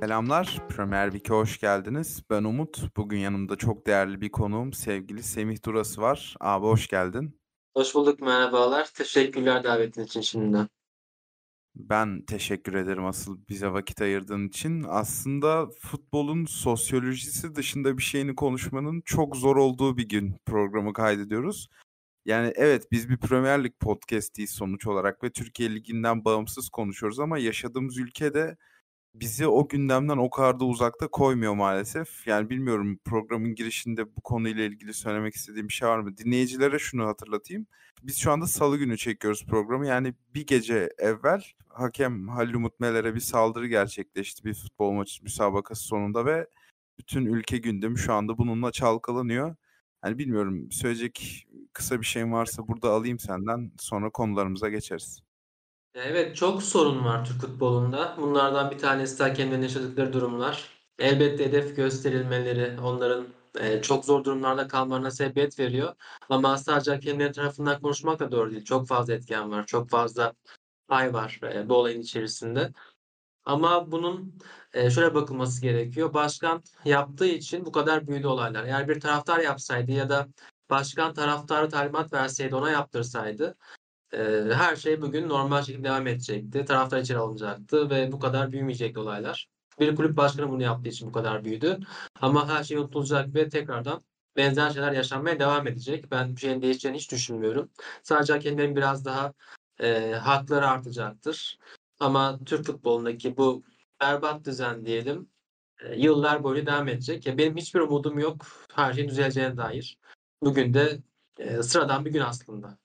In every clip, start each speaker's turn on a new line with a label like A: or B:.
A: Selamlar, Premier Week'e hoş geldiniz. Ben Umut. Bugün yanımda çok değerli bir konuğum, sevgili Semih Durası var. Abi hoş geldin.
B: Hoş bulduk, merhabalar. Teşekkürler davetin için şimdiden.
A: Ben teşekkür ederim asıl bize vakit ayırdığın için. Aslında futbolun sosyolojisi dışında bir şeyini konuşmanın çok zor olduğu bir gün programı kaydediyoruz. Yani evet biz bir Premier Lig podcast'iyiz sonuç olarak ve Türkiye Ligi'nden bağımsız konuşuyoruz ama yaşadığımız ülkede bizi o gündemden o kadar da uzakta koymuyor maalesef. Yani bilmiyorum programın girişinde bu konuyla ilgili söylemek istediğim bir şey var mı? Dinleyicilere şunu hatırlatayım. Biz şu anda salı günü çekiyoruz programı. Yani bir gece evvel hakem Halil Umut Meler'e bir saldırı gerçekleşti bir futbol maçı müsabakası sonunda ve bütün ülke gündemi şu anda bununla çalkalanıyor. Hani bilmiyorum söyleyecek kısa bir şeyin varsa burada alayım senden sonra konularımıza geçeriz.
B: Evet çok sorun var Türk futbolunda. Bunlardan bir tanesi de hakemlerin yaşadıkları durumlar. Elbette hedef gösterilmeleri onların e, çok zor durumlarda kalmalarına sebebiyet veriyor. Ama sadece hakemlerin tarafından konuşmak da doğru değil. Çok fazla etken var. Çok fazla pay var e, bu olayın içerisinde. Ama bunun e, şöyle bakılması gerekiyor. Başkan yaptığı için bu kadar büyüdü olaylar. Eğer bir taraftar yapsaydı ya da başkan taraftarı talimat verseydi ona yaptırsaydı her şey bugün normal şekilde devam edecekti. Taraftar içeri alınacaktı ve bu kadar büyümeyecekti olaylar. Bir kulüp başkanı bunu yaptığı için bu kadar büyüdü. Ama her şey unutulacak ve tekrardan benzer şeyler yaşanmaya devam edecek. Ben bir şeyin değişeceğini hiç düşünmüyorum. Sadece hakemlerin biraz daha e, hakları artacaktır. Ama Türk futbolundaki bu berbat düzen diyelim e, yıllar boyu devam edecek. Ya benim hiçbir umudum yok her şeyin düzeleceğine dair. Bugün de e, sıradan bir gün aslında.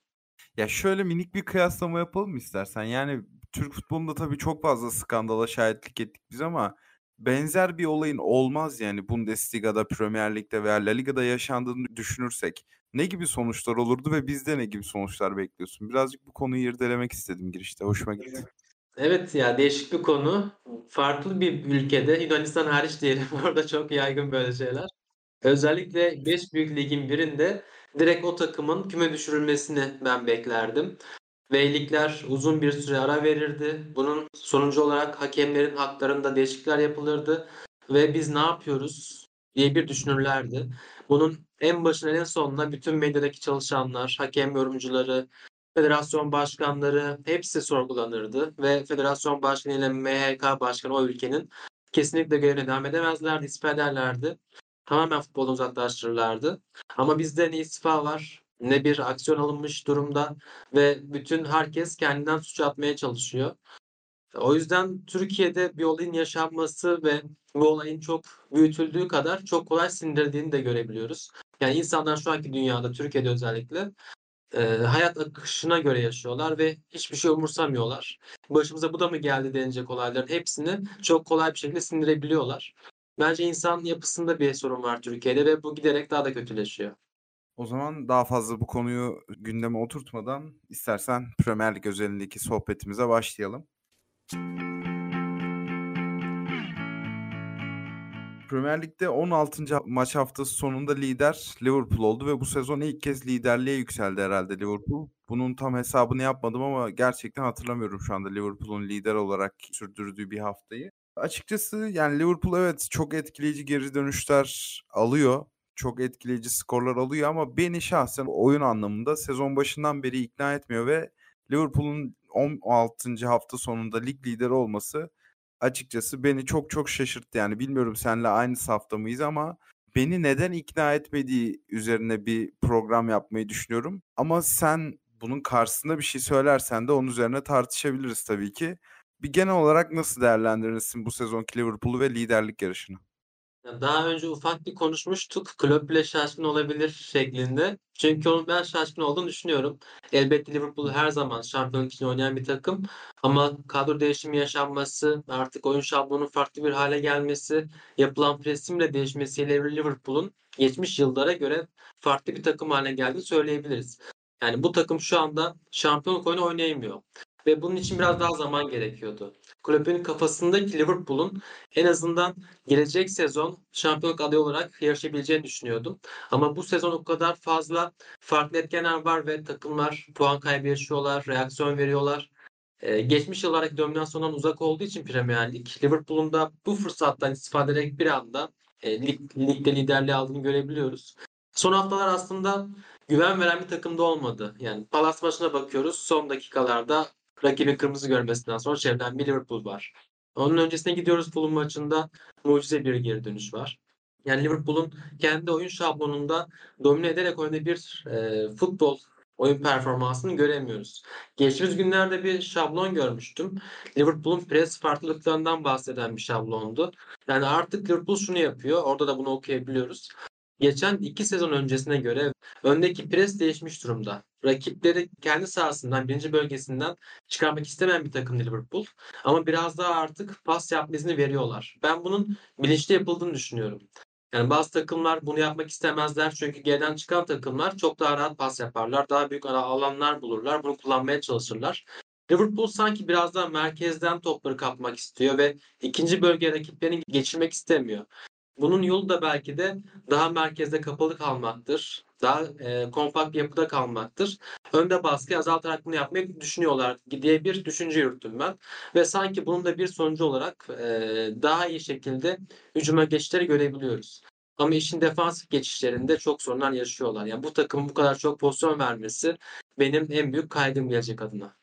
A: Ya şöyle minik bir kıyaslama yapalım mı istersen? Yani Türk futbolunda tabii çok fazla skandala şahitlik ettik biz ama benzer bir olayın olmaz yani Bundesliga'da, Premier Lig'de veya La Liga'da yaşandığını düşünürsek. Ne gibi sonuçlar olurdu ve bizde ne gibi sonuçlar bekliyorsun? Birazcık bu konuyu irdelemek istedim girişte. Hoşuma gitti.
B: Evet ya değişik bir konu. Farklı bir ülkede Yunanistan hariç diyelim orada çok yaygın böyle şeyler. Özellikle 5 büyük ligin birinde direkt o takımın küme düşürülmesini ben beklerdim. Ve uzun bir süre ara verirdi. Bunun sonucu olarak hakemlerin haklarında değişiklikler yapılırdı. Ve biz ne yapıyoruz diye bir düşünürlerdi. Bunun en başına en sonuna bütün medyadaki çalışanlar, hakem yorumcuları, federasyon başkanları hepsi sorgulanırdı. Ve federasyon başkanı ile MHK başkanı o ülkenin kesinlikle görevine devam edemezlerdi, istifa ederlerdi tamamen futboldan uzaklaştırırlardı. Ama bizde ne istifa var ne bir aksiyon alınmış durumda ve bütün herkes kendinden suç atmaya çalışıyor. O yüzden Türkiye'de bir olayın yaşanması ve bu olayın çok büyütüldüğü kadar çok kolay sindirildiğini de görebiliyoruz. Yani insanlar şu anki dünyada, Türkiye'de özellikle e, hayat akışına göre yaşıyorlar ve hiçbir şey umursamıyorlar. Başımıza bu da mı geldi denecek olayların hepsini çok kolay bir şekilde sindirebiliyorlar. Bence insan yapısında bir sorun var Türkiye'de ve bu giderek daha da kötüleşiyor.
A: O zaman daha fazla bu konuyu gündeme oturtmadan istersen Premier Lig özelindeki sohbetimize başlayalım. Premier Lig'de 16. maç haftası sonunda lider Liverpool oldu ve bu sezon ilk kez liderliğe yükseldi herhalde Liverpool. Bunun tam hesabını yapmadım ama gerçekten hatırlamıyorum şu anda Liverpool'un lider olarak sürdürdüğü bir haftayı. Açıkçası yani Liverpool evet çok etkileyici geri dönüşler alıyor. Çok etkileyici skorlar alıyor ama beni şahsen oyun anlamında sezon başından beri ikna etmiyor ve Liverpool'un 16. hafta sonunda lig lideri olması açıkçası beni çok çok şaşırttı. Yani bilmiyorum seninle aynı safta mıyız ama beni neden ikna etmediği üzerine bir program yapmayı düşünüyorum. Ama sen bunun karşısında bir şey söylersen de onun üzerine tartışabiliriz tabii ki. Bir genel olarak nasıl değerlendirirsin bu sezonki Liverpool'u ve liderlik yarışını?
B: Daha önce ufak bir konuşmuştuk. Klopp bile şaşkın olabilir şeklinde. Çünkü onun ben şaşkın olduğunu düşünüyorum. Elbette Liverpool her zaman şampiyonluk için oynayan bir takım. Ama kadro değişimi yaşanması, artık oyun şablonunun farklı bir hale gelmesi, yapılan presimle değişmesiyle Liverpool'un geçmiş yıllara göre farklı bir takım haline geldiğini söyleyebiliriz. Yani bu takım şu anda şampiyonluk oyunu oynayamıyor. Ve bunun için biraz daha zaman gerekiyordu. Kulübün kafasındaki Liverpool'un en azından gelecek sezon şampiyonluk adayı olarak yarışabileceğini düşünüyordum. Ama bu sezon o kadar fazla farklı etkenler var ve takımlar puan kaybı yaşıyorlar, reaksiyon veriyorlar. Ee, geçmiş yıllardaki dominasyondan uzak olduğu için Premier Lig, Liverpool'un da bu fırsattan istifade ederek bir anda e, lig, ligde liderliği aldığını görebiliyoruz. Son haftalar aslında güven veren bir takımda olmadı. Yani Palace maçına bakıyoruz. Son dakikalarda rakibin kırmızı görmesinden sonra çevrilen bir Liverpool var. Onun öncesine gidiyoruz Fulham maçında mucize bir geri dönüş var. Yani Liverpool'un kendi oyun şablonunda domine ederek oynadığı bir e, futbol oyun performansını göremiyoruz. Geçtiğimiz günlerde bir şablon görmüştüm. Liverpool'un pres farklılıklarından bahseden bir şablondu. Yani artık Liverpool şunu yapıyor. Orada da bunu okuyabiliyoruz. Geçen iki sezon öncesine göre öndeki pres değişmiş durumda. Rakipleri kendi sahasından, birinci bölgesinden çıkarmak istemeyen bir takım Liverpool. Ama biraz daha artık pas yapma izni veriyorlar. Ben bunun bilinçli yapıldığını düşünüyorum. Yani bazı takımlar bunu yapmak istemezler çünkü geriden çıkan takımlar çok daha rahat pas yaparlar. Daha büyük alanlar bulurlar. Bunu kullanmaya çalışırlar. Liverpool sanki biraz daha merkezden topları kapmak istiyor ve ikinci bölge rakiplerini geçirmek istemiyor. Bunun yolu da belki de daha merkezde kapalı kalmaktır. Daha e, kompakt bir yapıda kalmaktır. Önde baskı azaltarak bunu yapmayı düşünüyorlar diye bir düşünce yürüttüm ben. Ve sanki bunun da bir sonucu olarak e, daha iyi şekilde hücuma geçişleri görebiliyoruz. Ama işin defansif geçişlerinde çok sorunlar yaşıyorlar. Yani bu takımın bu kadar çok pozisyon vermesi benim en büyük kaygım gelecek adına.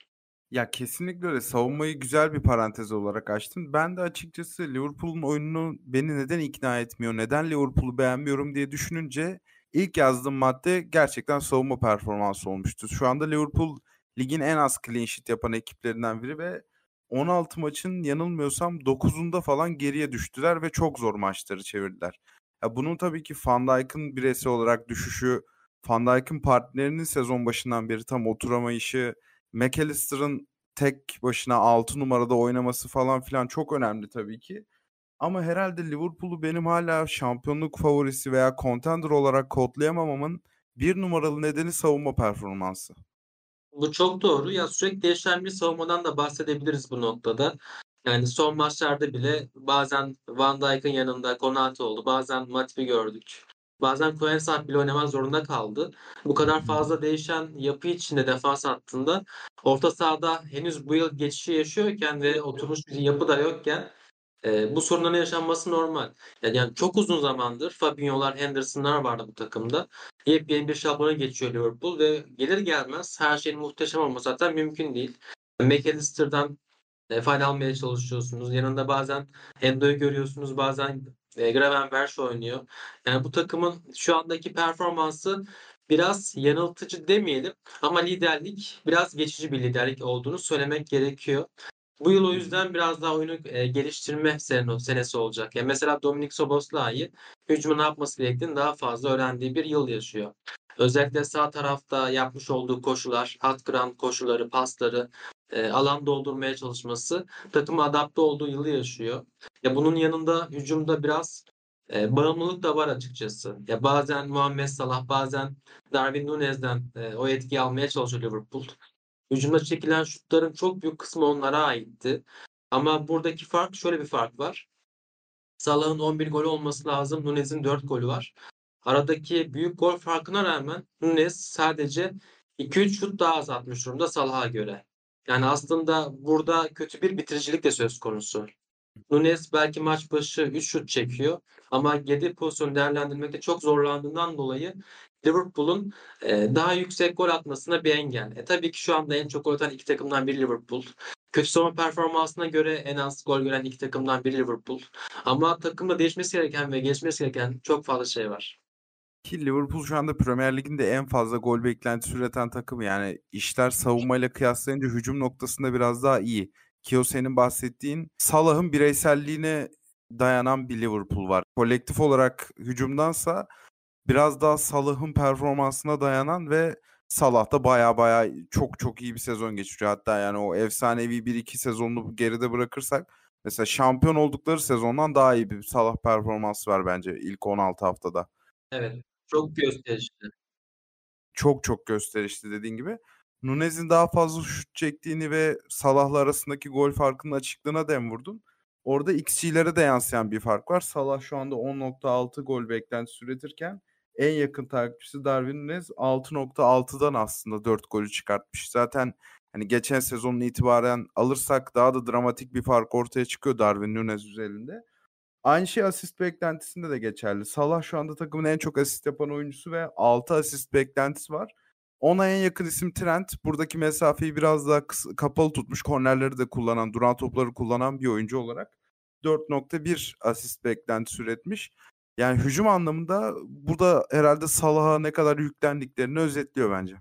A: Ya kesinlikle öyle. Savunmayı güzel bir parantez olarak açtın. Ben de açıkçası Liverpool'un oyununu beni neden ikna etmiyor, neden Liverpool'u beğenmiyorum diye düşününce ilk yazdığım madde gerçekten savunma performansı olmuştu. Şu anda Liverpool ligin en az clean sheet yapan ekiplerinden biri ve 16 maçın yanılmıyorsam 9'unda falan geriye düştüler ve çok zor maçları çevirdiler. Ya bunun tabii ki Van Dijk'ın bireysel olarak düşüşü, Van Dijk'ın partnerinin sezon başından beri tam oturamayışı, McAllister'ın tek başına 6 numarada oynaması falan filan çok önemli tabii ki. Ama herhalde Liverpool'u benim hala şampiyonluk favorisi veya contender olarak kodlayamamamın bir numaralı nedeni savunma performansı.
B: Bu çok doğru. Ya sürekli değişen bir savunmadan da bahsedebiliriz bu noktada. Yani son maçlarda bile bazen Van Dijk'ın yanında Konate oldu. Bazen Matip'i gördük. Bazen Quansah bile oynamak zorunda kaldı. Bu kadar fazla değişen yapı içinde defans hattında orta sahada henüz bu yıl geçişi yaşıyorken ve oturmuş bir yapı da yokken e, bu sorunların yaşanması normal. Yani, yani çok uzun zamandır Fabinho'lar, Henderson'lar vardı bu takımda. Yepyeni bir şablona geçiyor Liverpool ve gelir gelmez her şeyin muhteşem olması zaten mümkün değil. McAllister'dan e, fayda almaya çalışıyorsunuz. Yanında bazen Endo'yu görüyorsunuz, bazen e, Gravenberch oynuyor. Yani bu takımın şu andaki performansı biraz yanıltıcı demeyelim ama liderlik biraz geçici bir liderlik olduğunu söylemek gerekiyor. Bu yıl o yüzden biraz daha oyunu e, geliştirme senesi olacak. Yani mesela Dominik Soboslai hücumu ne yapması gerektiğini daha fazla öğrendiği bir yıl yaşıyor. Özellikle sağ tarafta yapmış olduğu koşular, hat kıran koşuları, pasları, e, alan doldurmaya çalışması takıma adapte olduğu yılı yaşıyor. Ya bunun yanında hücumda biraz e, bağımlılık da var açıkçası. Ya bazen Muhammed Salah, bazen Darwin Nunez'den e, o etkiyi almaya çalışıyor Liverpool. Hücumda çekilen şutların çok büyük kısmı onlara aitti. Ama buradaki fark şöyle bir fark var. Salah'ın 11 golü olması lazım. Nunez'in 4 golü var. Aradaki büyük gol farkına rağmen Nunez sadece 2-3 şut daha az atmış durumda Salah'a göre. Yani aslında burada kötü bir bitiricilik de söz konusu. Nunes belki maç başı 3 şut çekiyor ama 7 pozisyon değerlendirmekte çok zorlandığından dolayı Liverpool'un e, daha yüksek gol atmasına bir engel. E, tabii ki şu anda en çok gol atan iki takımdan biri Liverpool. Kötü savunma performansına göre en az gol gören iki takımdan biri Liverpool. Ama takımda değişmesi gereken ve geçmesi gereken çok fazla şey var.
A: Ki Liverpool şu anda Premier Lig'in de en fazla gol beklentisi üreten takımı. Yani işler savunmayla kıyaslayınca hücum noktasında biraz daha iyi. Ki o senin bahsettiğin Salah'ın bireyselliğine dayanan bir Liverpool var. Kolektif olarak hücumdansa biraz daha Salah'ın performansına dayanan ve Salah da baya baya çok çok iyi bir sezon geçiriyor. Hatta yani o efsanevi 1-2 sezonunu geride bırakırsak mesela şampiyon oldukları sezondan daha iyi bir Salah performansı var bence ilk 16 haftada.
B: Evet. Çok gösterişli.
A: Çok çok gösterişli dediğin gibi. Nunez'in daha fazla şut çektiğini ve Salah'la arasındaki gol farkının açıklığına dem vurdun. Orada XG'lere de yansıyan bir fark var. Salah şu anda 10.6 gol beklentisi üretirken en yakın takipçisi Darwin Nunez 6.6'dan aslında 4 golü çıkartmış. Zaten hani geçen sezonun itibaren alırsak daha da dramatik bir fark ortaya çıkıyor Darwin Nunez üzerinde. Aynı şey asist beklentisinde de geçerli. Salah şu anda takımın en çok asist yapan oyuncusu ve 6 asist beklentisi var. Ona en yakın isim Trent. Buradaki mesafeyi biraz daha kısa, kapalı tutmuş. Kornerleri de kullanan, duran topları kullanan bir oyuncu olarak 4.1 asist beklentisi üretmiş. Yani hücum anlamında burada herhalde Salah'a ne kadar yüklendiklerini özetliyor bence.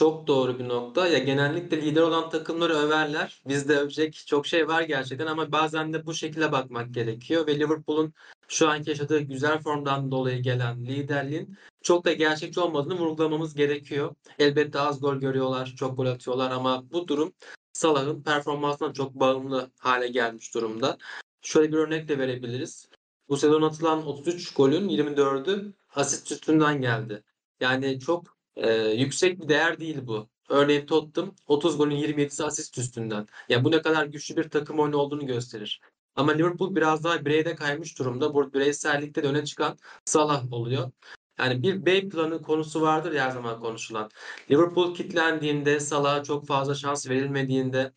B: Çok doğru bir nokta. Ya genellikle lider olan takımları överler. Bizde övecek çok şey var gerçekten ama bazen de bu şekilde bakmak gerekiyor ve Liverpool'un şu anki yaşadığı güzel formdan dolayı gelen liderliğin çok da gerçekçi olmadığını vurgulamamız gerekiyor. Elbette az gol görüyorlar, çok gol atıyorlar ama bu durum Salah'ın performansından çok bağımlı hale gelmiş durumda. Şöyle bir örnek de verebiliriz. Bu sezon atılan 33 golün 24'ü asist üstünden geldi. Yani çok e, yüksek bir değer değil bu. Örneğin Tottenham 30 golün 27'si asist üstünden. Yani bu ne kadar güçlü bir takım oyunu olduğunu gösterir. Ama Liverpool biraz daha bireyde kaymış durumda. Bu bireysellikte de öne çıkan Salah oluyor. Yani bir B planı konusu vardır her zaman konuşulan. Liverpool kitlendiğinde, Salah'a çok fazla şans verilmediğinde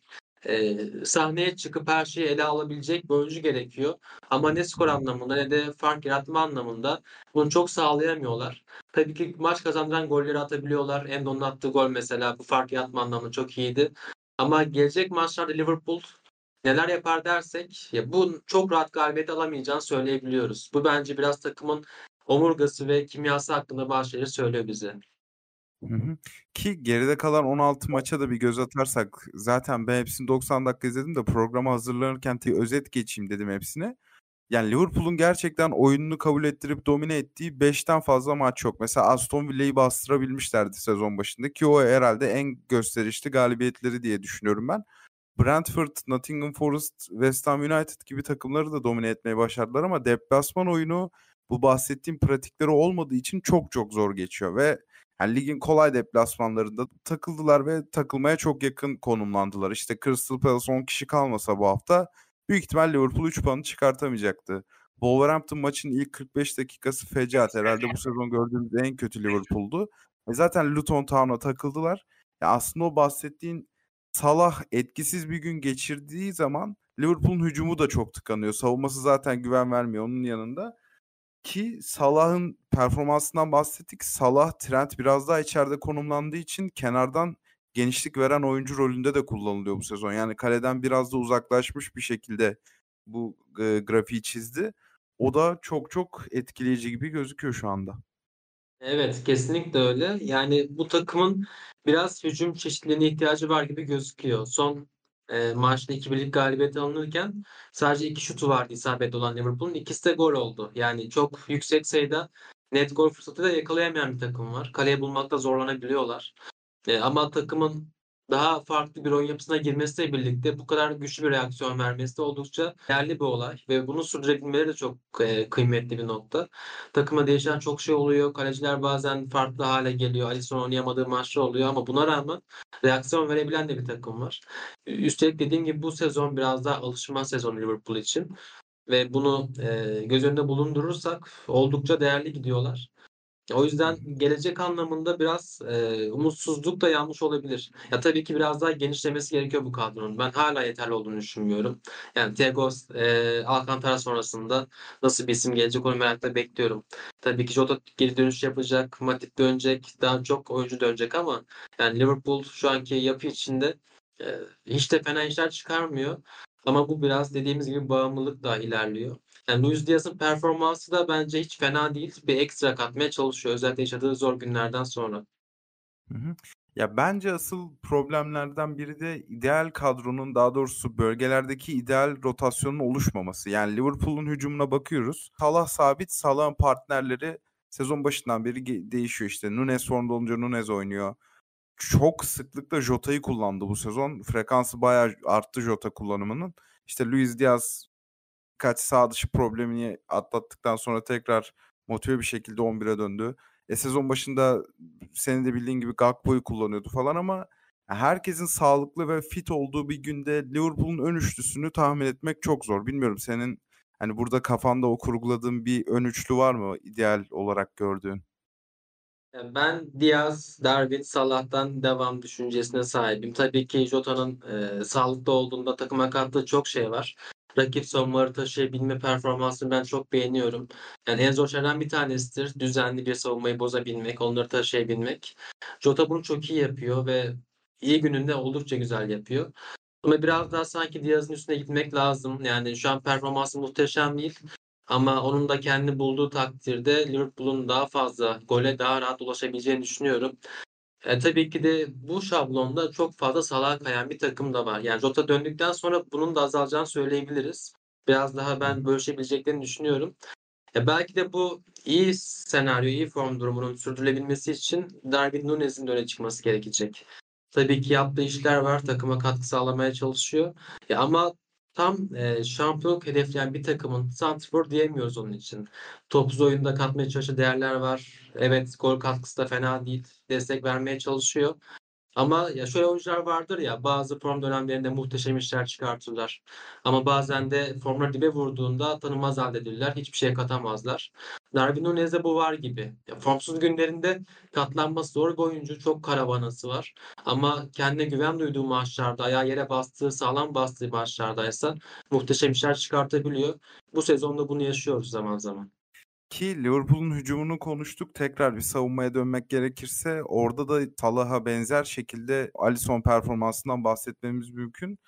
B: e, sahneye çıkıp her şeyi ele alabilecek bir oyuncu gerekiyor. Ama ne skor anlamında ne de fark yaratma anlamında bunu çok sağlayamıyorlar. Tabii ki maç kazandıran golleri atabiliyorlar. Endo'nun attığı gol mesela bu fark yaratma anlamında çok iyiydi. Ama gelecek maçlarda Liverpool neler yapar dersek ya bu çok rahat galibiyet alamayacağını söyleyebiliyoruz. Bu bence biraz takımın omurgası ve kimyası hakkında bazı şeyleri söylüyor bize.
A: Hı hı. Ki geride kalan 16 maça da bir göz atarsak zaten ben hepsini 90 dakika izledim de programa hazırlanırken bir özet geçeyim dedim hepsine. Yani Liverpool'un gerçekten oyununu kabul ettirip domine ettiği 5'ten fazla maç yok. Mesela Aston Villa'yı bastırabilmişlerdi sezon başında ki o herhalde en gösterişli galibiyetleri diye düşünüyorum ben. Brentford, Nottingham Forest, West Ham United gibi takımları da domine etmeye başardılar ama deplasman oyunu bu bahsettiğim pratikleri olmadığı için çok çok zor geçiyor ve yani ligin kolay deplasmanlarında takıldılar ve takılmaya çok yakın konumlandılar. İşte Crystal Palace 10 kişi kalmasa bu hafta büyük ihtimal Liverpool 3 puanı çıkartamayacaktı. Wolverhampton maçın ilk 45 dakikası fecaat. Herhalde bu sezon gördüğümüz en kötü Liverpool'du. E zaten Luton Town'a takıldılar. Ya aslında o bahsettiğin Salah etkisiz bir gün geçirdiği zaman Liverpool'un hücumu da çok tıkanıyor. Savunması zaten güven vermiyor onun yanında. Ki Salah'ın performansından bahsettik. Salah, Trent biraz daha içeride konumlandığı için kenardan genişlik veren oyuncu rolünde de kullanılıyor bu sezon. Yani kaleden biraz da uzaklaşmış bir şekilde bu e, grafiği çizdi. O da çok çok etkileyici gibi gözüküyor şu anda.
B: Evet, kesinlikle öyle. Yani bu takımın biraz hücum çeşitliliğine ihtiyacı var gibi gözüküyor. Son e, maçta 2-1'lik galibiyet alınırken sadece iki şutu vardı isabetli olan Liverpool'un. İkisi de gol oldu. Yani çok yüksek sayıda net gol fırsatı da yakalayamayan bir takım var. Kaleye bulmakta zorlanabiliyorlar. E, ama takımın daha farklı bir oyun yapısına girmesiyle birlikte bu kadar güçlü bir reaksiyon vermesi de oldukça değerli bir olay ve bunu sürdürebilmeleri de çok e, kıymetli bir nokta. Takıma değişen çok şey oluyor. Kaleciler bazen farklı hale geliyor. Alisson oynayamadığı maçlar oluyor ama buna rağmen reaksiyon verebilen de bir takım var. Üstelik dediğim gibi bu sezon biraz daha alışma sezonu Liverpool için ve bunu e, göz önünde bulundurursak oldukça değerli gidiyorlar. O yüzden gelecek anlamında biraz e, umutsuzluk da yanlış olabilir. Ya tabii ki biraz daha genişlemesi gerekiyor bu kadronun. Ben hala yeterli olduğunu düşünmüyorum. Yani Thiago e, Alcantara sonrasında nasıl bir isim gelecek onu merakla bekliyorum. Tabii ki Jota geri dönüş yapacak, Matip dönecek, daha çok oyuncu dönecek ama yani Liverpool şu anki yapı içinde e, hiç de fena işler çıkarmıyor. Ama bu biraz dediğimiz gibi bağımlılık da ilerliyor. Yani Luis Diaz'ın performansı da bence hiç fena değil. Bir ekstra katmaya çalışıyor. Özellikle yaşadığı zor günlerden sonra.
A: Hı hı. Ya bence asıl problemlerden biri de ideal kadronun daha doğrusu bölgelerdeki ideal rotasyonun oluşmaması. Yani Liverpool'un hücumuna bakıyoruz. Salah sabit, Salah'ın partnerleri sezon başından beri değişiyor işte. Nunes formda olunca Nunes oynuyor. Çok sıklıkla Jota'yı kullandı bu sezon. Frekansı bayağı arttı Jota kullanımının. İşte Luis Diaz kaç sağ dışı problemini atlattıktan sonra tekrar motive bir şekilde 11'e döndü. E sezon başında senin de bildiğin gibi Gakpo'yu kullanıyordu falan ama herkesin sağlıklı ve fit olduğu bir günde Liverpool'un ön üçlüsünü tahmin etmek çok zor. Bilmiyorum senin hani burada kafanda o kurguladığın bir ön üçlü var mı ideal olarak gördüğün?
B: Ben Diaz, Darwin, Salah'tan devam düşüncesine sahibim. Tabii ki Jota'nın e, sağlıklı olduğunda takıma kattığı çok şey var. Rakip savunmaları taşıyabilme performansını ben çok beğeniyorum. Yani en zor şeylerden bir tanesidir. Düzenli bir savunmayı bozabilmek, onları taşıyabilmek. Jota bunu çok iyi yapıyor ve iyi gününde oldukça güzel yapıyor. Ama biraz daha sanki Diaz'ın üstüne gitmek lazım. Yani şu an performansı muhteşem değil. Ama onun da kendi bulduğu takdirde Liverpool'un daha fazla gole daha rahat ulaşabileceğini düşünüyorum. E, tabii ki de bu şablonda çok fazla salağa kayan bir takım da var. Yani Jota döndükten sonra bunun da azalacağını söyleyebiliriz. Biraz daha ben bölüşebileceklerini düşünüyorum. E, belki de bu iyi senaryo, iyi form durumunun sürdürülebilmesi için Darwin Nunez'in de öne çıkması gerekecek. Tabii ki yaptığı işler var. Takıma katkı sağlamaya çalışıyor. Ya ama tam e, şampiyonluk hedefleyen bir takımın santrfor diyemiyoruz onun için. Topsuz oyunda katmaya çalıştığı değerler var. Evet gol katkısı da fena değil. Destek vermeye çalışıyor. Ama ya şöyle oyuncular vardır ya bazı form dönemlerinde muhteşem işler çıkartırlar. Ama bazen de formlar dibe vurduğunda tanınmaz halde edilirler. Hiçbir şey katamazlar. Darwin Nunez'de bu var gibi. Ya formsuz günlerinde katlanması zor bir oyuncu. Çok karavanası var. Ama kendine güven duyduğu maçlarda, ayağı yere bastığı, sağlam bastığı maçlardaysa muhteşem işler çıkartabiliyor. Bu sezonda bunu yaşıyoruz zaman zaman.
A: Ki Liverpool'un hücumunu konuştuk. Tekrar bir savunmaya dönmek gerekirse orada da Salah'a benzer şekilde Alisson performansından bahsetmemiz mümkün.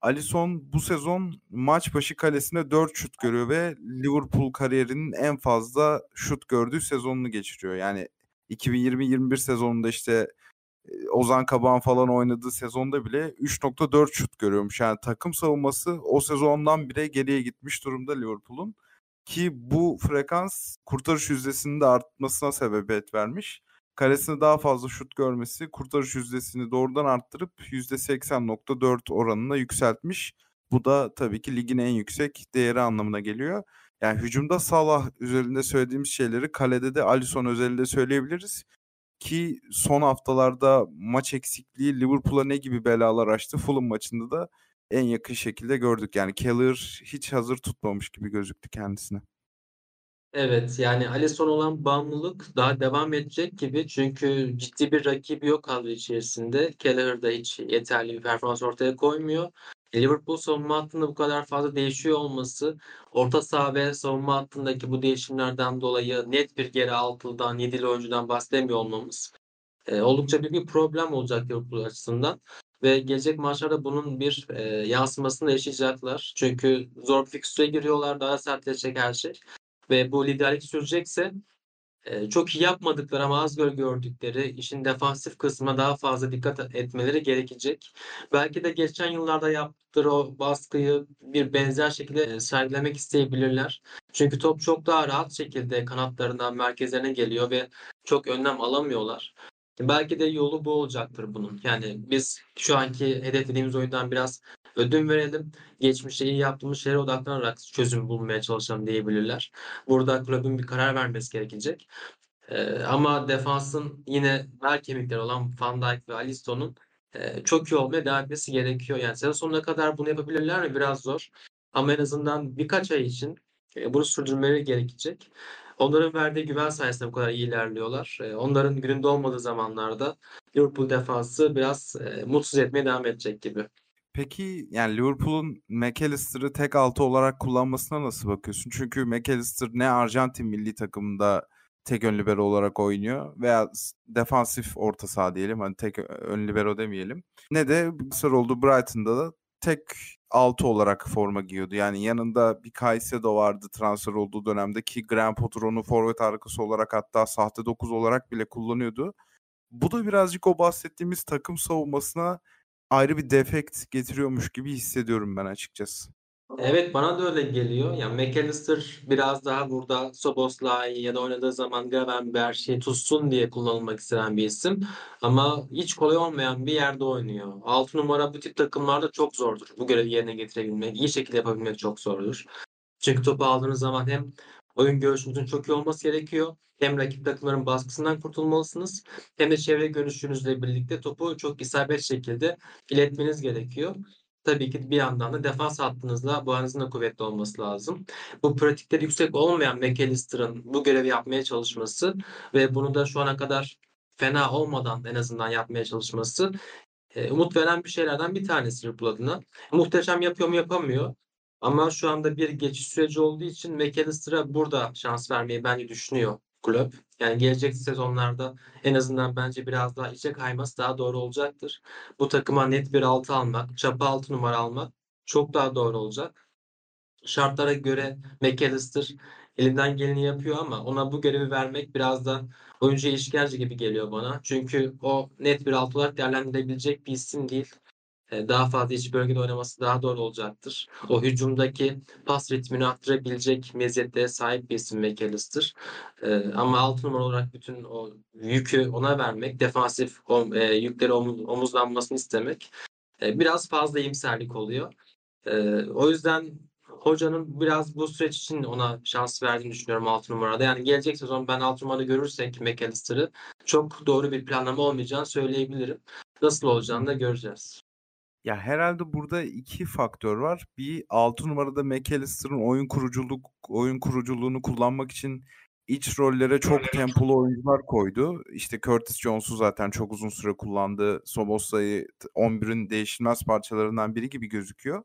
A: Alisson bu sezon maç başı kalesine 4 şut görüyor ve Liverpool kariyerinin en fazla şut gördüğü sezonunu geçiriyor. Yani 2020-21 sezonunda işte Ozan Kabağan falan oynadığı sezonda bile 3.4 şut görüyormuş. Yani takım savunması o sezondan bile geriye gitmiş durumda Liverpool'un. Ki bu frekans kurtarış yüzdesinin de artmasına sebebiyet vermiş. Karesine daha fazla şut görmesi kurtarış yüzdesini doğrudan arttırıp %80.4 oranına yükseltmiş. Bu da tabii ki ligin en yüksek değeri anlamına geliyor. Yani hücumda Salah üzerinde söylediğimiz şeyleri kalede de Alisson özelinde söyleyebiliriz. Ki son haftalarda maç eksikliği Liverpool'a ne gibi belalar açtı Fulham maçında da en yakın şekilde gördük. Yani Keller hiç hazır tutmamış gibi gözüktü kendisine.
B: Evet, yani Alisson olan bağımlılık daha devam edecek gibi. Çünkü ciddi bir rakibi yok kadro içerisinde. Kelleher da hiç yeterli bir performans ortaya koymuyor. Liverpool savunma hattında bu kadar fazla değişiyor olması, orta saha ve savunma hattındaki bu değişimlerden dolayı net bir geri altılıdan, yedili oyuncudan bahsedemiyor olmamız e, oldukça büyük bir problem olacak Liverpool açısından. Ve gelecek maçlarda bunun bir e, yansımasını yaşayacaklar. Çünkü zor bir fikstüre giriyorlar. Daha sertleşecek her şey. Ve bu liderlik sürecekse e, çok iyi yapmadıkları ama az göl gördükleri işin defansif kısmına daha fazla dikkat etmeleri gerekecek. Belki de geçen yıllarda yaptıkları o baskıyı bir benzer şekilde e, sergilemek isteyebilirler. Çünkü top çok daha rahat şekilde kanatlarından merkezlerine geliyor ve çok önlem alamıyorlar. Belki de yolu bu olacaktır bunun. Yani biz şu anki hedeflediğimiz oyundan biraz ödün verelim. Geçmişte iyi yaptığımız şeylere odaklanarak çözüm bulmaya çalışalım diyebilirler. Burada kulübün bir karar vermesi gerekecek. Ee, ama defansın yine bel kemikleri olan Van Dijk ve Alisson'un e, çok iyi olmaya devam etmesi gerekiyor. Yani sezon sonuna kadar bunu yapabilirler mi? Biraz zor. Ama en azından birkaç ay için e, bunu sürdürmeleri gerekecek. Onların verdiği güven sayesinde bu kadar iyi ilerliyorlar. E, onların gününde olmadığı zamanlarda Liverpool defansı biraz e, mutsuz etmeye devam edecek gibi.
A: Peki yani Liverpool'un McAllister'ı tek altı olarak kullanmasına nasıl bakıyorsun? Çünkü McAllister ne Arjantin milli takımında tek ön libero olarak oynuyor veya defansif orta saha diyelim hani tek ön libero demeyelim. Ne de sır oldu Brighton'da da tek altı olarak forma giyiyordu. Yani yanında bir Caicedo vardı transfer olduğu dönemde ki Graham Potter onu forvet arkası olarak hatta sahte 9 olarak bile kullanıyordu. Bu da birazcık o bahsettiğimiz takım savunmasına ayrı bir defekt getiriyormuş gibi hissediyorum ben açıkçası.
B: Evet, bana da öyle geliyor. Ya, McAllister biraz daha burada Szoboszlai ya da oynadığı zaman Gravenberch şey tutsun diye kullanılmak istenen bir isim ama hiç kolay olmayan bir yerde oynuyor. 6 numara bu tip takımlarda çok zordur bu görevi yerine getirebilmek, iyi şekilde yapabilmek çok zordur. Çünkü topu aldığınız zaman hem oyun görüşünüzün çok iyi olması gerekiyor, hem rakip takımların baskısından kurtulmalısınız hem de çevre görüşünüzle birlikte topu çok isabetli şekilde iletmeniz gerekiyor. Tabii ki bir yandan da defans hattınızla bağınızın da kuvvetli olması lazım. Bu pratikleri yüksek olmayan McAllister'ın bu görevi yapmaya çalışması ve bunu da şu ana kadar fena olmadan en azından yapmaya çalışması e, umut veren bir şeylerden bir tanesi Liverpool adına. Muhteşem yapıyor mu yapamıyor. Ama şu anda bir geçiş süreci olduğu için McAllister'a burada şans vermeyi bence düşünüyor kulüp. Yani gelecek sezonlarda en azından bence biraz daha içe kayması daha doğru olacaktır. Bu takıma net bir 6 almak, çapa 6 numara almak çok daha doğru olacak. Şartlara göre McAllister elinden geleni yapıyor ama ona bu görevi vermek biraz da oyuncuya işkence gibi geliyor bana. Çünkü o net bir 6 olarak değerlendirebilecek bir isim değil. Daha fazla iç bölgede oynaması daha doğru olacaktır. O hücumdaki pas ritmini arttırabilecek meziyetlere sahip bir isim McAllister. Ama 6 numara olarak bütün o yükü ona vermek, defansif yükleri omuzlanmasını istemek biraz fazla iyimserlik oluyor. O yüzden hocanın biraz bu süreç için ona şans verdiğini düşünüyorum 6 numarada. Yani gelecek sezon ben 6 numarada görürsek McAllister'ı çok doğru bir planlama olmayacağını söyleyebilirim. Nasıl olacağını da göreceğiz.
A: Ya herhalde burada iki faktör var. Bir 6 numarada McAllister'ın oyun kuruculuk oyun kuruculuğunu kullanmak için iç rollere çok tempolu oyuncular koydu. İşte Curtis Jones'u zaten çok uzun süre kullandı. Sobosla'yı 11'in değişilmez parçalarından biri gibi gözüküyor.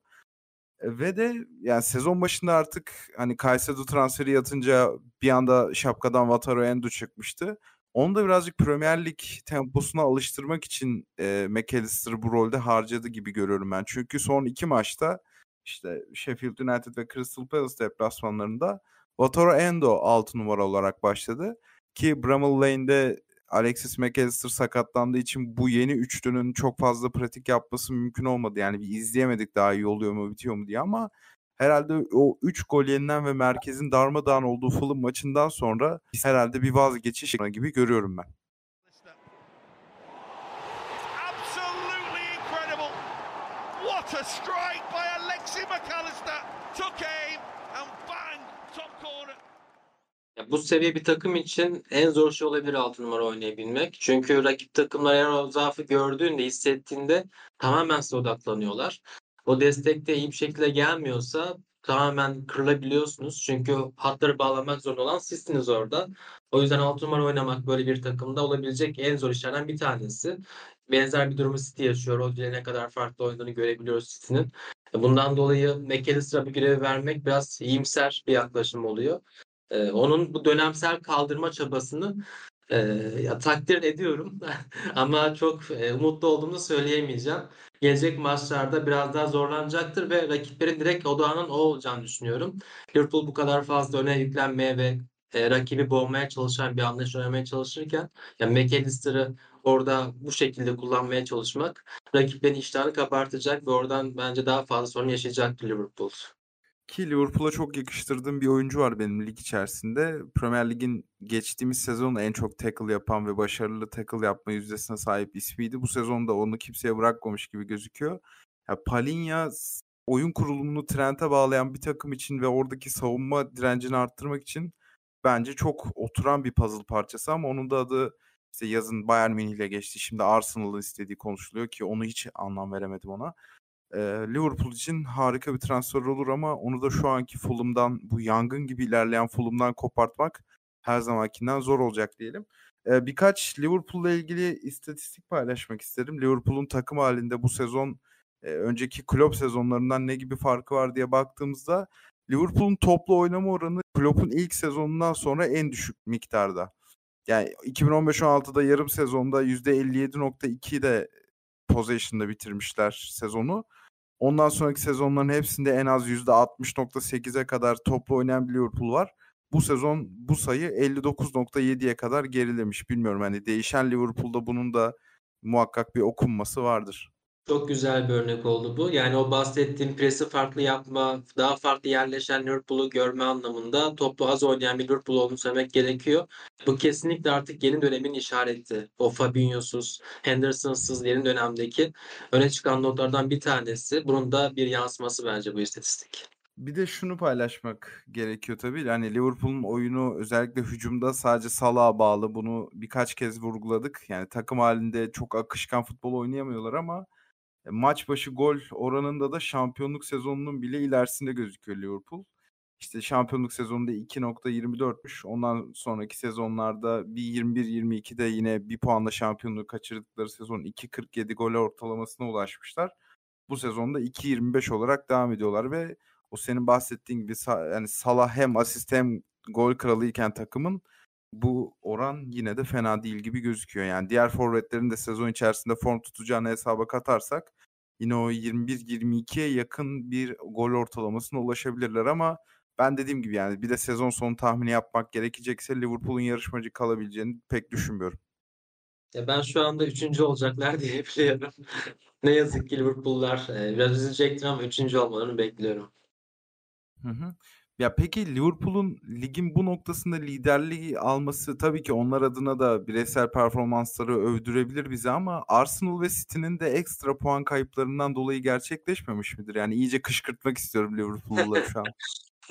A: E, ve de yani sezon başında artık hani Caicedo transferi yatınca bir anda şapkadan Wataru Endo çıkmıştı. Onu da birazcık Premier Lig temposuna alıştırmak için e, McAllister'ı bu rolde harcadı gibi görüyorum ben. Çünkü son iki maçta işte Sheffield United ve Crystal Palace deplasmanlarında Wataru Endo 6 numara olarak başladı. Ki Bramall Lane'de Alexis McAllister sakatlandığı için bu yeni üçlünün çok fazla pratik yapması mümkün olmadı. Yani bir izleyemedik daha iyi oluyor mu bitiyor mu diye ama herhalde o 3 gol yenilen ve merkezin darmadağın olduğu Fulham maçından sonra herhalde bir vazgeçiş gibi görüyorum ben. What a strike by Alexis McAllister. Took aim and bang top corner.
B: Ya bu seviye bir takım için en zor şey olabilir 6 numara oynayabilmek. Çünkü rakip takımlar eğer o zaafı gördüğünde, hissettiğinde tamamen size odaklanıyorlar o destek de iyi bir şekilde gelmiyorsa tamamen kırılabiliyorsunuz. Çünkü hatları bağlamak zorunda olan sizsiniz orada. O yüzden 6 numara oynamak böyle bir takımda olabilecek en zor işlerden bir tanesi. Benzer bir durumu City yaşıyor. O ne kadar farklı oynadığını görebiliyoruz City'nin. Bundan dolayı McAllister'a bu görevi vermek biraz iyimser bir yaklaşım oluyor. Ee, onun bu dönemsel kaldırma çabasını e, ya, takdir ediyorum ama çok e, umutlu olduğumu söyleyemeyeceğim gelecek maçlarda biraz daha zorlanacaktır ve rakiplerin direkt odağının o olacağını düşünüyorum. Liverpool bu kadar fazla öne yüklenmeye ve e, rakibi boğmaya çalışan bir anlayış oynamaya çalışırken yani McAllister'ı orada bu şekilde kullanmaya çalışmak rakiplerin iştahını kabartacak ve oradan bence daha fazla sorun yaşayacaktır Liverpool.
A: Ki Liverpool'a çok yakıştırdığım bir oyuncu var benim lig içerisinde. Premier Lig'in geçtiğimiz sezon en çok tackle yapan ve başarılı tackle yapma yüzdesine sahip ismiydi. Bu sezonda onu kimseye bırakmamış gibi gözüküyor. Ya Palinha oyun kurulumunu Trent'e bağlayan bir takım için ve oradaki savunma direncini arttırmak için bence çok oturan bir puzzle parçası ama onun da adı işte yazın Bayern Münih ile geçti. Şimdi Arsenal'ın istediği konuşuluyor ki onu hiç anlam veremedim ona. Liverpool için harika bir transfer olur ama onu da şu anki Fulham'dan bu yangın gibi ilerleyen Fulham'dan kopartmak her zamankinden zor olacak diyelim. birkaç Liverpool'la ilgili istatistik paylaşmak isterim. Liverpool'un takım halinde bu sezon önceki Klopp sezonlarından ne gibi farkı var diye baktığımızda Liverpool'un toplu oynama oranı Klopp'un ilk sezonundan sonra en düşük miktarda. Yani 2015-16'da yarım sezonda %57.2'de possession'da bitirmişler sezonu. Ondan sonraki sezonların hepsinde en az %60.8'e kadar toplu oynayan bir Liverpool var. Bu sezon bu sayı 59.7'ye kadar gerilemiş. Bilmiyorum hani değişen Liverpool'da bunun da muhakkak bir okunması vardır.
B: Çok güzel bir örnek oldu bu. Yani o bahsettiğim presi farklı yapma, daha farklı yerleşen Liverpool'u görme anlamında toplu az oynayan bir Liverpool olduğunu söylemek gerekiyor. Bu kesinlikle artık yeni dönemin işareti. O Fabinho'suz, Henderson'sız yeni dönemdeki öne çıkan notlardan bir tanesi. Bunun da bir yansıması bence bu istatistik.
A: Bir de şunu paylaşmak gerekiyor tabii. Yani Liverpool'un oyunu özellikle hücumda sadece Salah'a bağlı. Bunu birkaç kez vurguladık. Yani takım halinde çok akışkan futbol oynayamıyorlar ama maç başı gol oranında da şampiyonluk sezonunun bile ilerisinde gözüküyor Liverpool. İşte şampiyonluk sezonunda 2.24'müş. Ondan sonraki sezonlarda bir 21-22'de yine bir puanla şampiyonluğu kaçırdıkları sezon 2.47 gol ortalamasına ulaşmışlar. Bu sezonda 2.25 olarak devam ediyorlar ve o senin bahsettiğin gibi yani Salah hem asist hem gol kralıyken takımın bu oran yine de fena değil gibi gözüküyor. Yani diğer forvetlerin de sezon içerisinde form tutacağını hesaba katarsak yine o 21-22'ye yakın bir gol ortalamasına ulaşabilirler ama ben dediğim gibi yani bir de sezon sonu tahmini yapmak gerekecekse Liverpool'un yarışmacı kalabileceğini pek düşünmüyorum.
B: Ya ben şu anda üçüncü olacaklar diye biliyorum. ne yazık ki Liverpool'lar biraz üzülecektir ama üçüncü olmalarını bekliyorum.
A: Hı hı. Ya peki Liverpool'un ligin bu noktasında liderliği alması tabii ki onlar adına da bireysel performansları övdürebilir bize ama Arsenal ve City'nin de ekstra puan kayıplarından dolayı gerçekleşmemiş midir? Yani iyice kışkırtmak istiyorum Liverpool'ları şu an.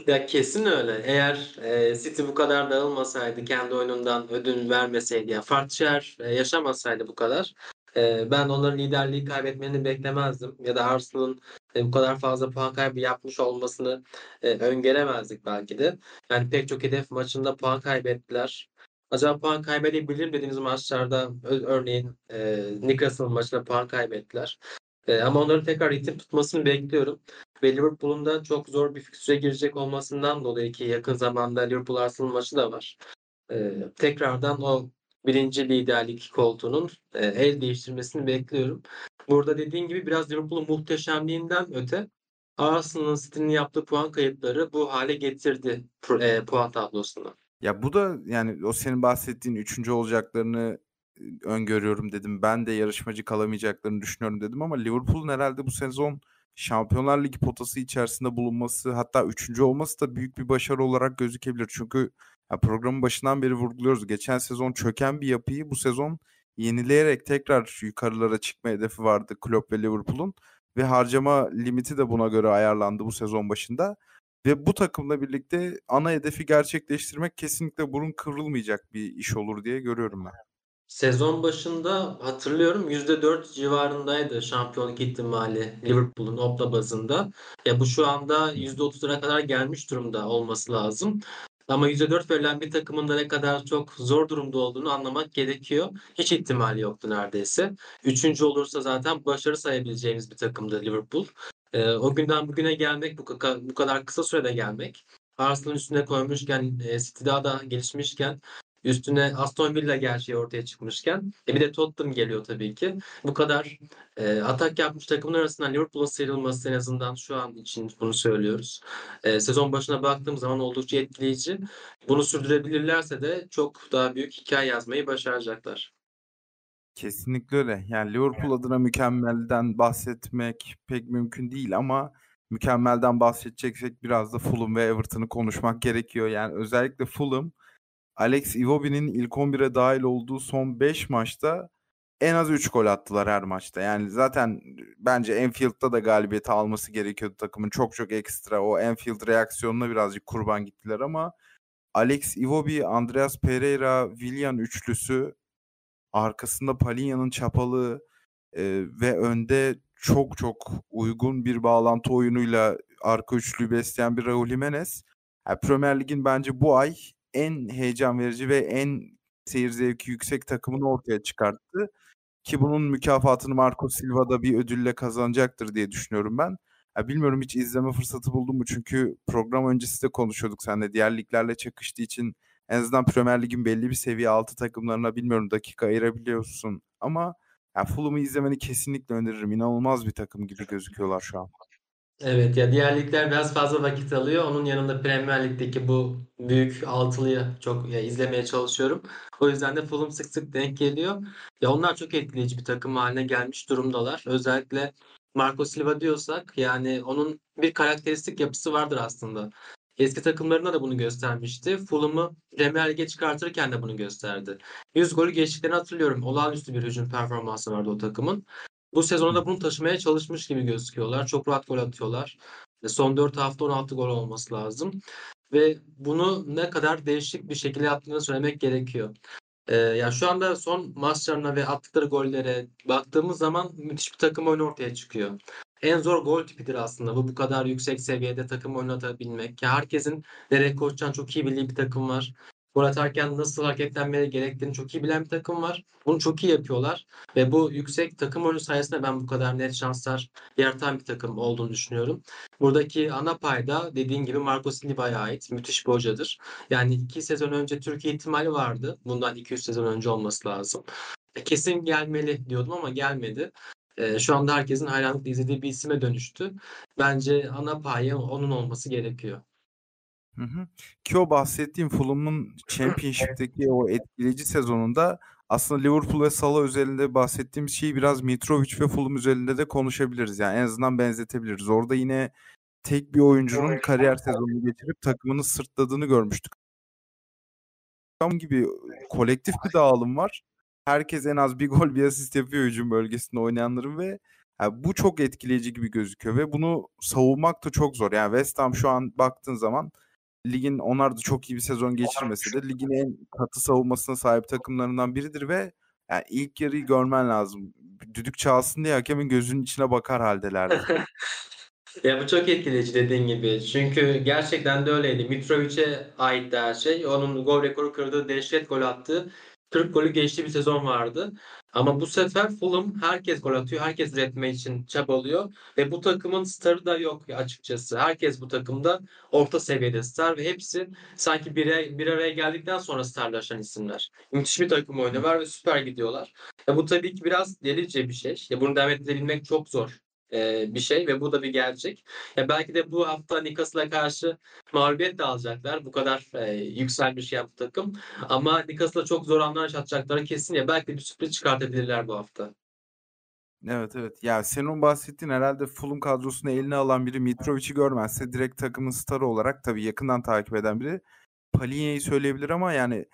B: Ya kesin öyle. Eğer e, City bu kadar dağılmasaydı, kendi oyunundan ödün vermeseydi, ya farklı şeyler e, yaşamasaydı bu kadar, e, ben onların liderliği kaybetmeni beklemezdim. Ya da Arsenal'ın e, bu kadar fazla puan kaybı yapmış olmasını e, öngöremezdik belki de. Yani pek çok hedef maçında puan kaybettiler. Acaba puan kaybedebilir dediğimiz maçlarda örneğin e, Newcastle maçında puan kaybettiler. E, ama onların tekrar ritim tutmasını bekliyorum. Ve Liverpool'un da çok zor bir fikstüre girecek olmasından dolayı ki yakın zamanda Liverpool Arsenal maçı da var. E, tekrardan o birinci liderlik koltuğunun e, el değiştirmesini bekliyorum. Burada dediğin gibi biraz Liverpool'un muhteşemliğinden öte Arsenal'ın City'nin yaptığı puan kayıpları bu hale getirdi e, puan tablosunu.
A: Ya bu da yani o senin bahsettiğin üçüncü olacaklarını öngörüyorum dedim. Ben de yarışmacı kalamayacaklarını düşünüyorum dedim ama Liverpool'un herhalde bu sezon Şampiyonlar Ligi potası içerisinde bulunması hatta üçüncü olması da büyük bir başarı olarak gözükebilir. Çünkü programın başından beri vurguluyoruz. Geçen sezon çöken bir yapıyı bu sezon yenileyerek tekrar yukarılara çıkma hedefi vardı Klopp ve Liverpool'un ve harcama limiti de buna göre ayarlandı bu sezon başında. Ve bu takımla birlikte ana hedefi gerçekleştirmek kesinlikle burun kıvrılmayacak bir iş olur diye görüyorum ben.
B: Sezon başında hatırlıyorum %4 civarındaydı şampiyonluk ihtimali Liverpool'un Opta bazında. Ya bu şu anda %30'lara kadar gelmiş durumda olması lazım. Ama %4 verilen bir takımın da ne kadar çok zor durumda olduğunu anlamak gerekiyor. Hiç ihtimali yoktu neredeyse. Üçüncü olursa zaten başarı sayabileceğimiz bir takımdı Liverpool. Ee, o günden bugüne gelmek, bu, bu kadar kısa sürede gelmek, Arsenal'ın üstüne koymuşken, e, City daha da gelişmişken Üstüne Aston Villa gerçeği ortaya çıkmışken e bir de Tottenham geliyor tabii ki. Bu kadar e, atak yapmış takımın arasından Liverpool'un sıyrılması en azından şu an için bunu söylüyoruz. E, sezon başına baktığım zaman oldukça etkileyici. Bunu sürdürebilirlerse de çok daha büyük hikaye yazmayı başaracaklar.
A: Kesinlikle öyle. Yani Liverpool adına mükemmelden bahsetmek pek mümkün değil ama mükemmelden bahsedeceksek biraz da Fulham ve Everton'ı konuşmak gerekiyor. Yani özellikle Fulham Alex Iwobi'nin ilk 11'e dahil olduğu son 5 maçta en az 3 gol attılar her maçta. Yani zaten bence Enfield'da da galibiyeti alması gerekiyordu takımın. Çok çok ekstra o Enfield reaksiyonuna birazcık kurban gittiler ama Alex Iwobi, Andreas Pereira, Willian üçlüsü arkasında Palinya'nın çapalı e, ve önde çok çok uygun bir bağlantı oyunuyla arka üçlüyü besleyen bir Raul Jimenez. Yani Premier Lig'in bence bu ay en heyecan verici ve en seyir zevki yüksek takımını ortaya çıkarttı. Ki bunun mükafatını Marco Silva da bir ödülle kazanacaktır diye düşünüyorum ben. Ya bilmiyorum hiç izleme fırsatı buldum mu? Çünkü program öncesi de konuşuyorduk seninle. Diğer liglerle çakıştığı için en azından Premier Lig'in belli bir seviye altı takımlarına bilmiyorum dakika ayırabiliyorsun. Ama ya Fulham'ı izlemeni kesinlikle öneririm. İnanılmaz bir takım gibi gözüküyorlar şu an.
B: Evet ya diğer ligler biraz fazla vakit alıyor. Onun yanında Premier Lig'deki bu büyük altılıyı çok ya, izlemeye çalışıyorum. O yüzden de Fulham sık sık denk geliyor. Ya onlar çok etkileyici bir takım haline gelmiş durumdalar. Özellikle Marco Silva diyorsak yani onun bir karakteristik yapısı vardır aslında. Eski takımlarında da bunu göstermişti. Fulham'ı Premier Lig'e çıkartırken de bunu gösterdi. 100 golü geçtiklerini hatırlıyorum. Olağanüstü bir hücum performansı vardı o takımın. Bu sezonda bunu taşımaya çalışmış gibi gözüküyorlar. Çok rahat gol atıyorlar. Son 4 hafta 16 gol olması lazım. Ve bunu ne kadar değişik bir şekilde yaptığını söylemek gerekiyor. Ee, ya şu anda son maçlarına ve attıkları gollere baktığımız zaman müthiş bir takım oyunu ortaya çıkıyor. En zor gol tipidir aslında bu bu kadar yüksek seviyede takım oynatabilmek. Ya herkesin nereye koşacağını çok iyi bildiği bir takım var. Gol atarken nasıl hareketlenmeleri gerektiğini çok iyi bilen bir takım var. Bunu çok iyi yapıyorlar. Ve bu yüksek takım oyunu sayesinde ben bu kadar net şanslar yaratan bir takım olduğunu düşünüyorum. Buradaki ana payda dediğin gibi Marco Silva'ya ait. Müthiş bir hocadır. Yani iki sezon önce Türkiye ihtimali vardı. Bundan 200 sezon önce olması lazım. E, kesin gelmeli diyordum ama gelmedi. E, şu anda herkesin hayranlıkla izlediği bir isime dönüştü. Bence ana payı onun olması gerekiyor.
A: Hı hı. Ki o bahsettiğim Fulham'ın Championship'teki o etkileyici sezonunda aslında Liverpool ve Salah özelinde bahsettiğimiz şeyi biraz Mitrovic ve Fulham üzerinde de konuşabiliriz. Yani en azından benzetebiliriz. Orada yine tek bir oyuncunun kariyer sezonunu geçirip takımını sırtladığını görmüştük. gibi kolektif bir dağılım var. Herkes en az bir gol bir asist yapıyor hücum bölgesinde oynayanların ve yani bu çok etkileyici gibi gözüküyor ve bunu savunmak da çok zor. Yani West Ham şu an baktığın zaman ligin onlar da çok iyi bir sezon geçirmese de ligin en katı savunmasına sahip takımlarından biridir ve yani ilk yarıyı görmen lazım. Düdük çalsın diye hakemin gözünün içine bakar haldelerdi.
B: Ya bu çok etkileyici dediğin gibi. Çünkü gerçekten de öyleydi. Mitrovic'e ait her şey. Onun gol rekoru kırdığı, dehşet gol attığı 40 golü geçtiği bir sezon vardı. Ama bu sefer Fulham herkes gol atıyor. Herkes üretme için çabalıyor. Ve bu takımın starı da yok açıkçası. Herkes bu takımda orta seviyede star ve hepsi sanki bir, bir araya geldikten sonra starlaşan isimler. Müthiş bir takım oyunu var ve süper gidiyorlar. Ya bu tabii ki biraz delice bir şey. Ya bunu devam ettirebilmek çok zor e, bir şey ve bu da bir gerçek. Ya belki de bu hafta Newcastle'a karşı mağlubiyet de alacaklar. Bu kadar e, yükselmiş ya bu takım. Ama Newcastle'a çok zor anlar yaşatacakları kesin ya. Belki bir sürpriz çıkartabilirler bu hafta.
A: Evet evet. Ya senin bahsettiğin herhalde Fulham kadrosunu eline alan biri Mitrovic'i görmezse direkt takımın starı olarak tabii yakından takip eden biri Palhinha'yı söyleyebilir ama yani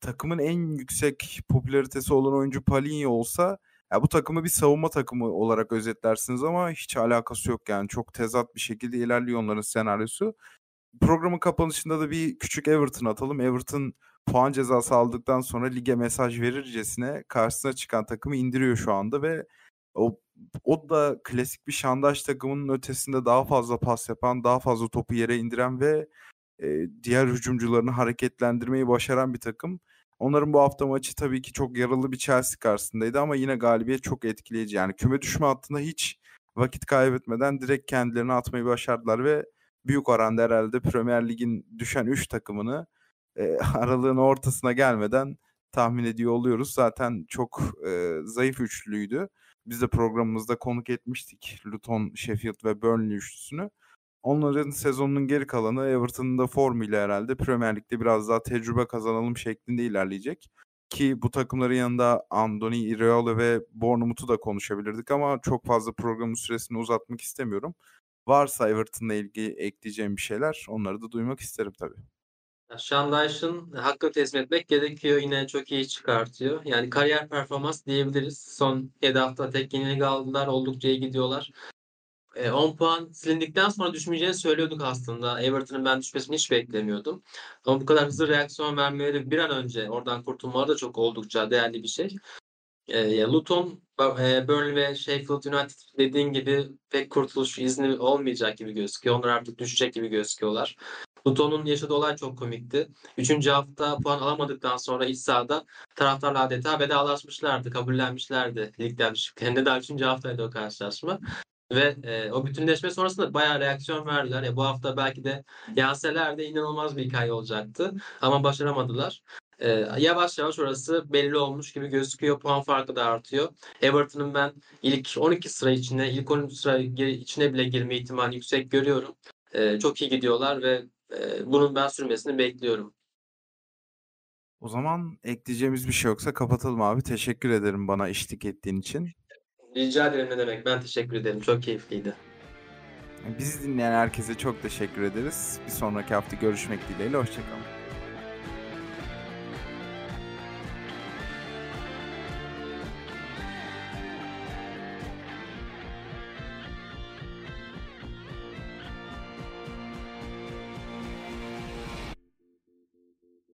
A: takımın en yüksek popülaritesi olan oyuncu Palhinha olsa ya bu takımı bir savunma takımı olarak özetlersiniz ama hiç alakası yok yani. Çok tezat bir şekilde ilerliyor onların senaryosu. Programın kapanışında da bir küçük Everton atalım. Everton puan cezası aldıktan sonra lige mesaj verircesine karşısına çıkan takımı indiriyor şu anda ve o o da klasik bir şandaş takımının ötesinde daha fazla pas yapan, daha fazla topu yere indiren ve e, diğer hücumcularını hareketlendirmeyi başaran bir takım. Onların bu hafta maçı tabii ki çok yaralı bir Chelsea karşısındaydı ama yine galibiyet çok etkileyici. Yani küme düşme hattında hiç vakit kaybetmeden direkt kendilerini atmayı başardılar ve büyük oranda herhalde Premier Lig'in düşen 3 takımını e, aralığın ortasına gelmeden tahmin ediyor oluyoruz. Zaten çok e, zayıf üçlüydü. Biz de programımızda konuk etmiştik Luton, Sheffield ve Burnley üçlüsünü. Onların sezonunun geri kalanı Everton'un da formuyla herhalde Premier Lig'de biraz daha tecrübe kazanalım şeklinde ilerleyecek. Ki bu takımların yanında Andoni, Iraola ve Bournemouth'u da konuşabilirdik ama çok fazla programın süresini uzatmak istemiyorum. Varsa Everton'la ilgili ekleyeceğim bir şeyler onları da duymak isterim tabii.
B: Şandayş'ın hakkını teslim etmek gerekiyor. Yine çok iyi çıkartıyor. Yani kariyer performans diyebiliriz. Son 7 hafta tek yenilik aldılar. Oldukça iyi gidiyorlar. 10 puan silindikten sonra düşmeyeceğini söylüyorduk aslında. Everton'ın ben düşmesini hiç beklemiyordum. Ama bu kadar hızlı reaksiyon vermeleri bir an önce oradan kurtulmaları da çok oldukça değerli bir şey. E, Luton, e, Burnley ve Sheffield United dediğin gibi pek kurtuluş izni olmayacak gibi gözüküyor. Onlar artık düşecek gibi gözüküyorlar. Luton'un yaşadığı olay çok komikti. Üçüncü hafta puan alamadıktan sonra iç sahada taraftarla adeta vedalaşmışlardı, kabullenmişlerdi ligden düşüklerinde. Daha üçüncü haftaydı o karşılaşma. Ve e, o bütünleşme sonrasında bayağı reaksiyon verdiler. Ya bu hafta belki de yenseler de inanılmaz bir hikaye olacaktı. Ama başaramadılar. Eee, yavaş yavaş orası belli olmuş gibi gözüküyor. Puan farkı da artıyor. Everton'ın ben ilk 12 sıra içine, ilk 13 sıra içine bile girme ihtimalini yüksek görüyorum. Eee, çok iyi gidiyorlar ve, eee, bunun ben sürmesini bekliyorum.
A: O zaman ekleyeceğimiz bir şey yoksa kapatalım abi. Teşekkür ederim bana eşlik ettiğin için.
B: Rica ederim, ne demek. Ben teşekkür ederim. Çok keyifliydi.
A: Bizi dinleyen herkese çok teşekkür ederiz. Bir sonraki hafta görüşmek dileğiyle. Hoşça kalın.